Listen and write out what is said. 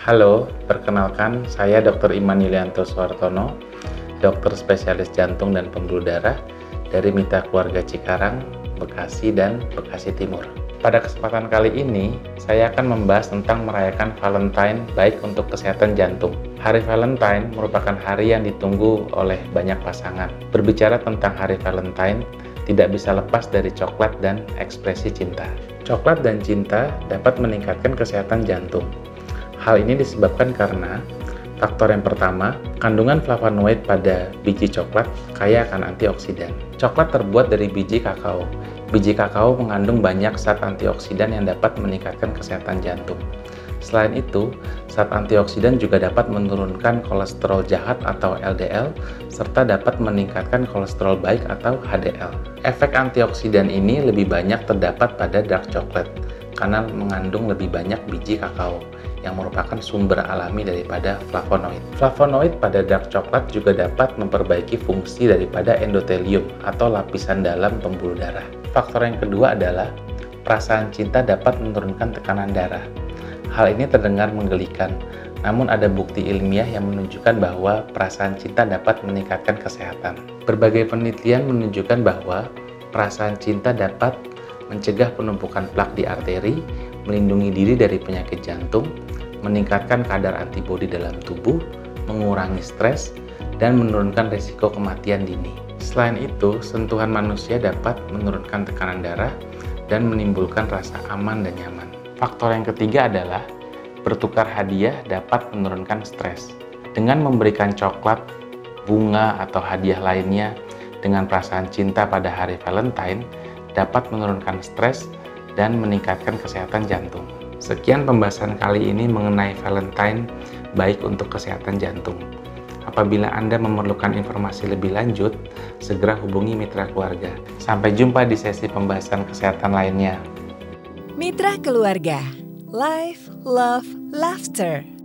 Halo, perkenalkan saya Dr. Iman Yulianto Suartono, dokter spesialis jantung dan pembuluh darah dari Mita Keluarga Cikarang, Bekasi dan Bekasi Timur. Pada kesempatan kali ini, saya akan membahas tentang merayakan Valentine baik untuk kesehatan jantung. Hari Valentine merupakan hari yang ditunggu oleh banyak pasangan. Berbicara tentang hari Valentine, tidak bisa lepas dari coklat dan ekspresi cinta. Coklat dan cinta dapat meningkatkan kesehatan jantung. Hal ini disebabkan karena faktor yang pertama, kandungan flavonoid pada biji coklat kaya akan antioksidan. Coklat terbuat dari biji kakao. Biji kakao mengandung banyak zat antioksidan yang dapat meningkatkan kesehatan jantung. Selain itu, zat antioksidan juga dapat menurunkan kolesterol jahat atau LDL serta dapat meningkatkan kolesterol baik atau HDL. Efek antioksidan ini lebih banyak terdapat pada dark chocolate karena mengandung lebih banyak biji kakao yang merupakan sumber alami daripada flavonoid. Flavonoid pada dark coklat juga dapat memperbaiki fungsi daripada endotelium atau lapisan dalam pembuluh darah. Faktor yang kedua adalah perasaan cinta dapat menurunkan tekanan darah. Hal ini terdengar menggelikan, namun ada bukti ilmiah yang menunjukkan bahwa perasaan cinta dapat meningkatkan kesehatan. Berbagai penelitian menunjukkan bahwa perasaan cinta dapat mencegah penumpukan plak di arteri, melindungi diri dari penyakit jantung, meningkatkan kadar antibodi dalam tubuh, mengurangi stres, dan menurunkan risiko kematian dini. Selain itu, sentuhan manusia dapat menurunkan tekanan darah dan menimbulkan rasa aman dan nyaman. Faktor yang ketiga adalah bertukar hadiah dapat menurunkan stres. Dengan memberikan coklat, bunga, atau hadiah lainnya dengan perasaan cinta pada hari Valentine dapat menurunkan stres dan meningkatkan kesehatan jantung. Sekian pembahasan kali ini mengenai Valentine baik untuk kesehatan jantung. Apabila Anda memerlukan informasi lebih lanjut, segera hubungi mitra keluarga. Sampai jumpa di sesi pembahasan kesehatan lainnya. Mitra keluarga, life, love, laughter.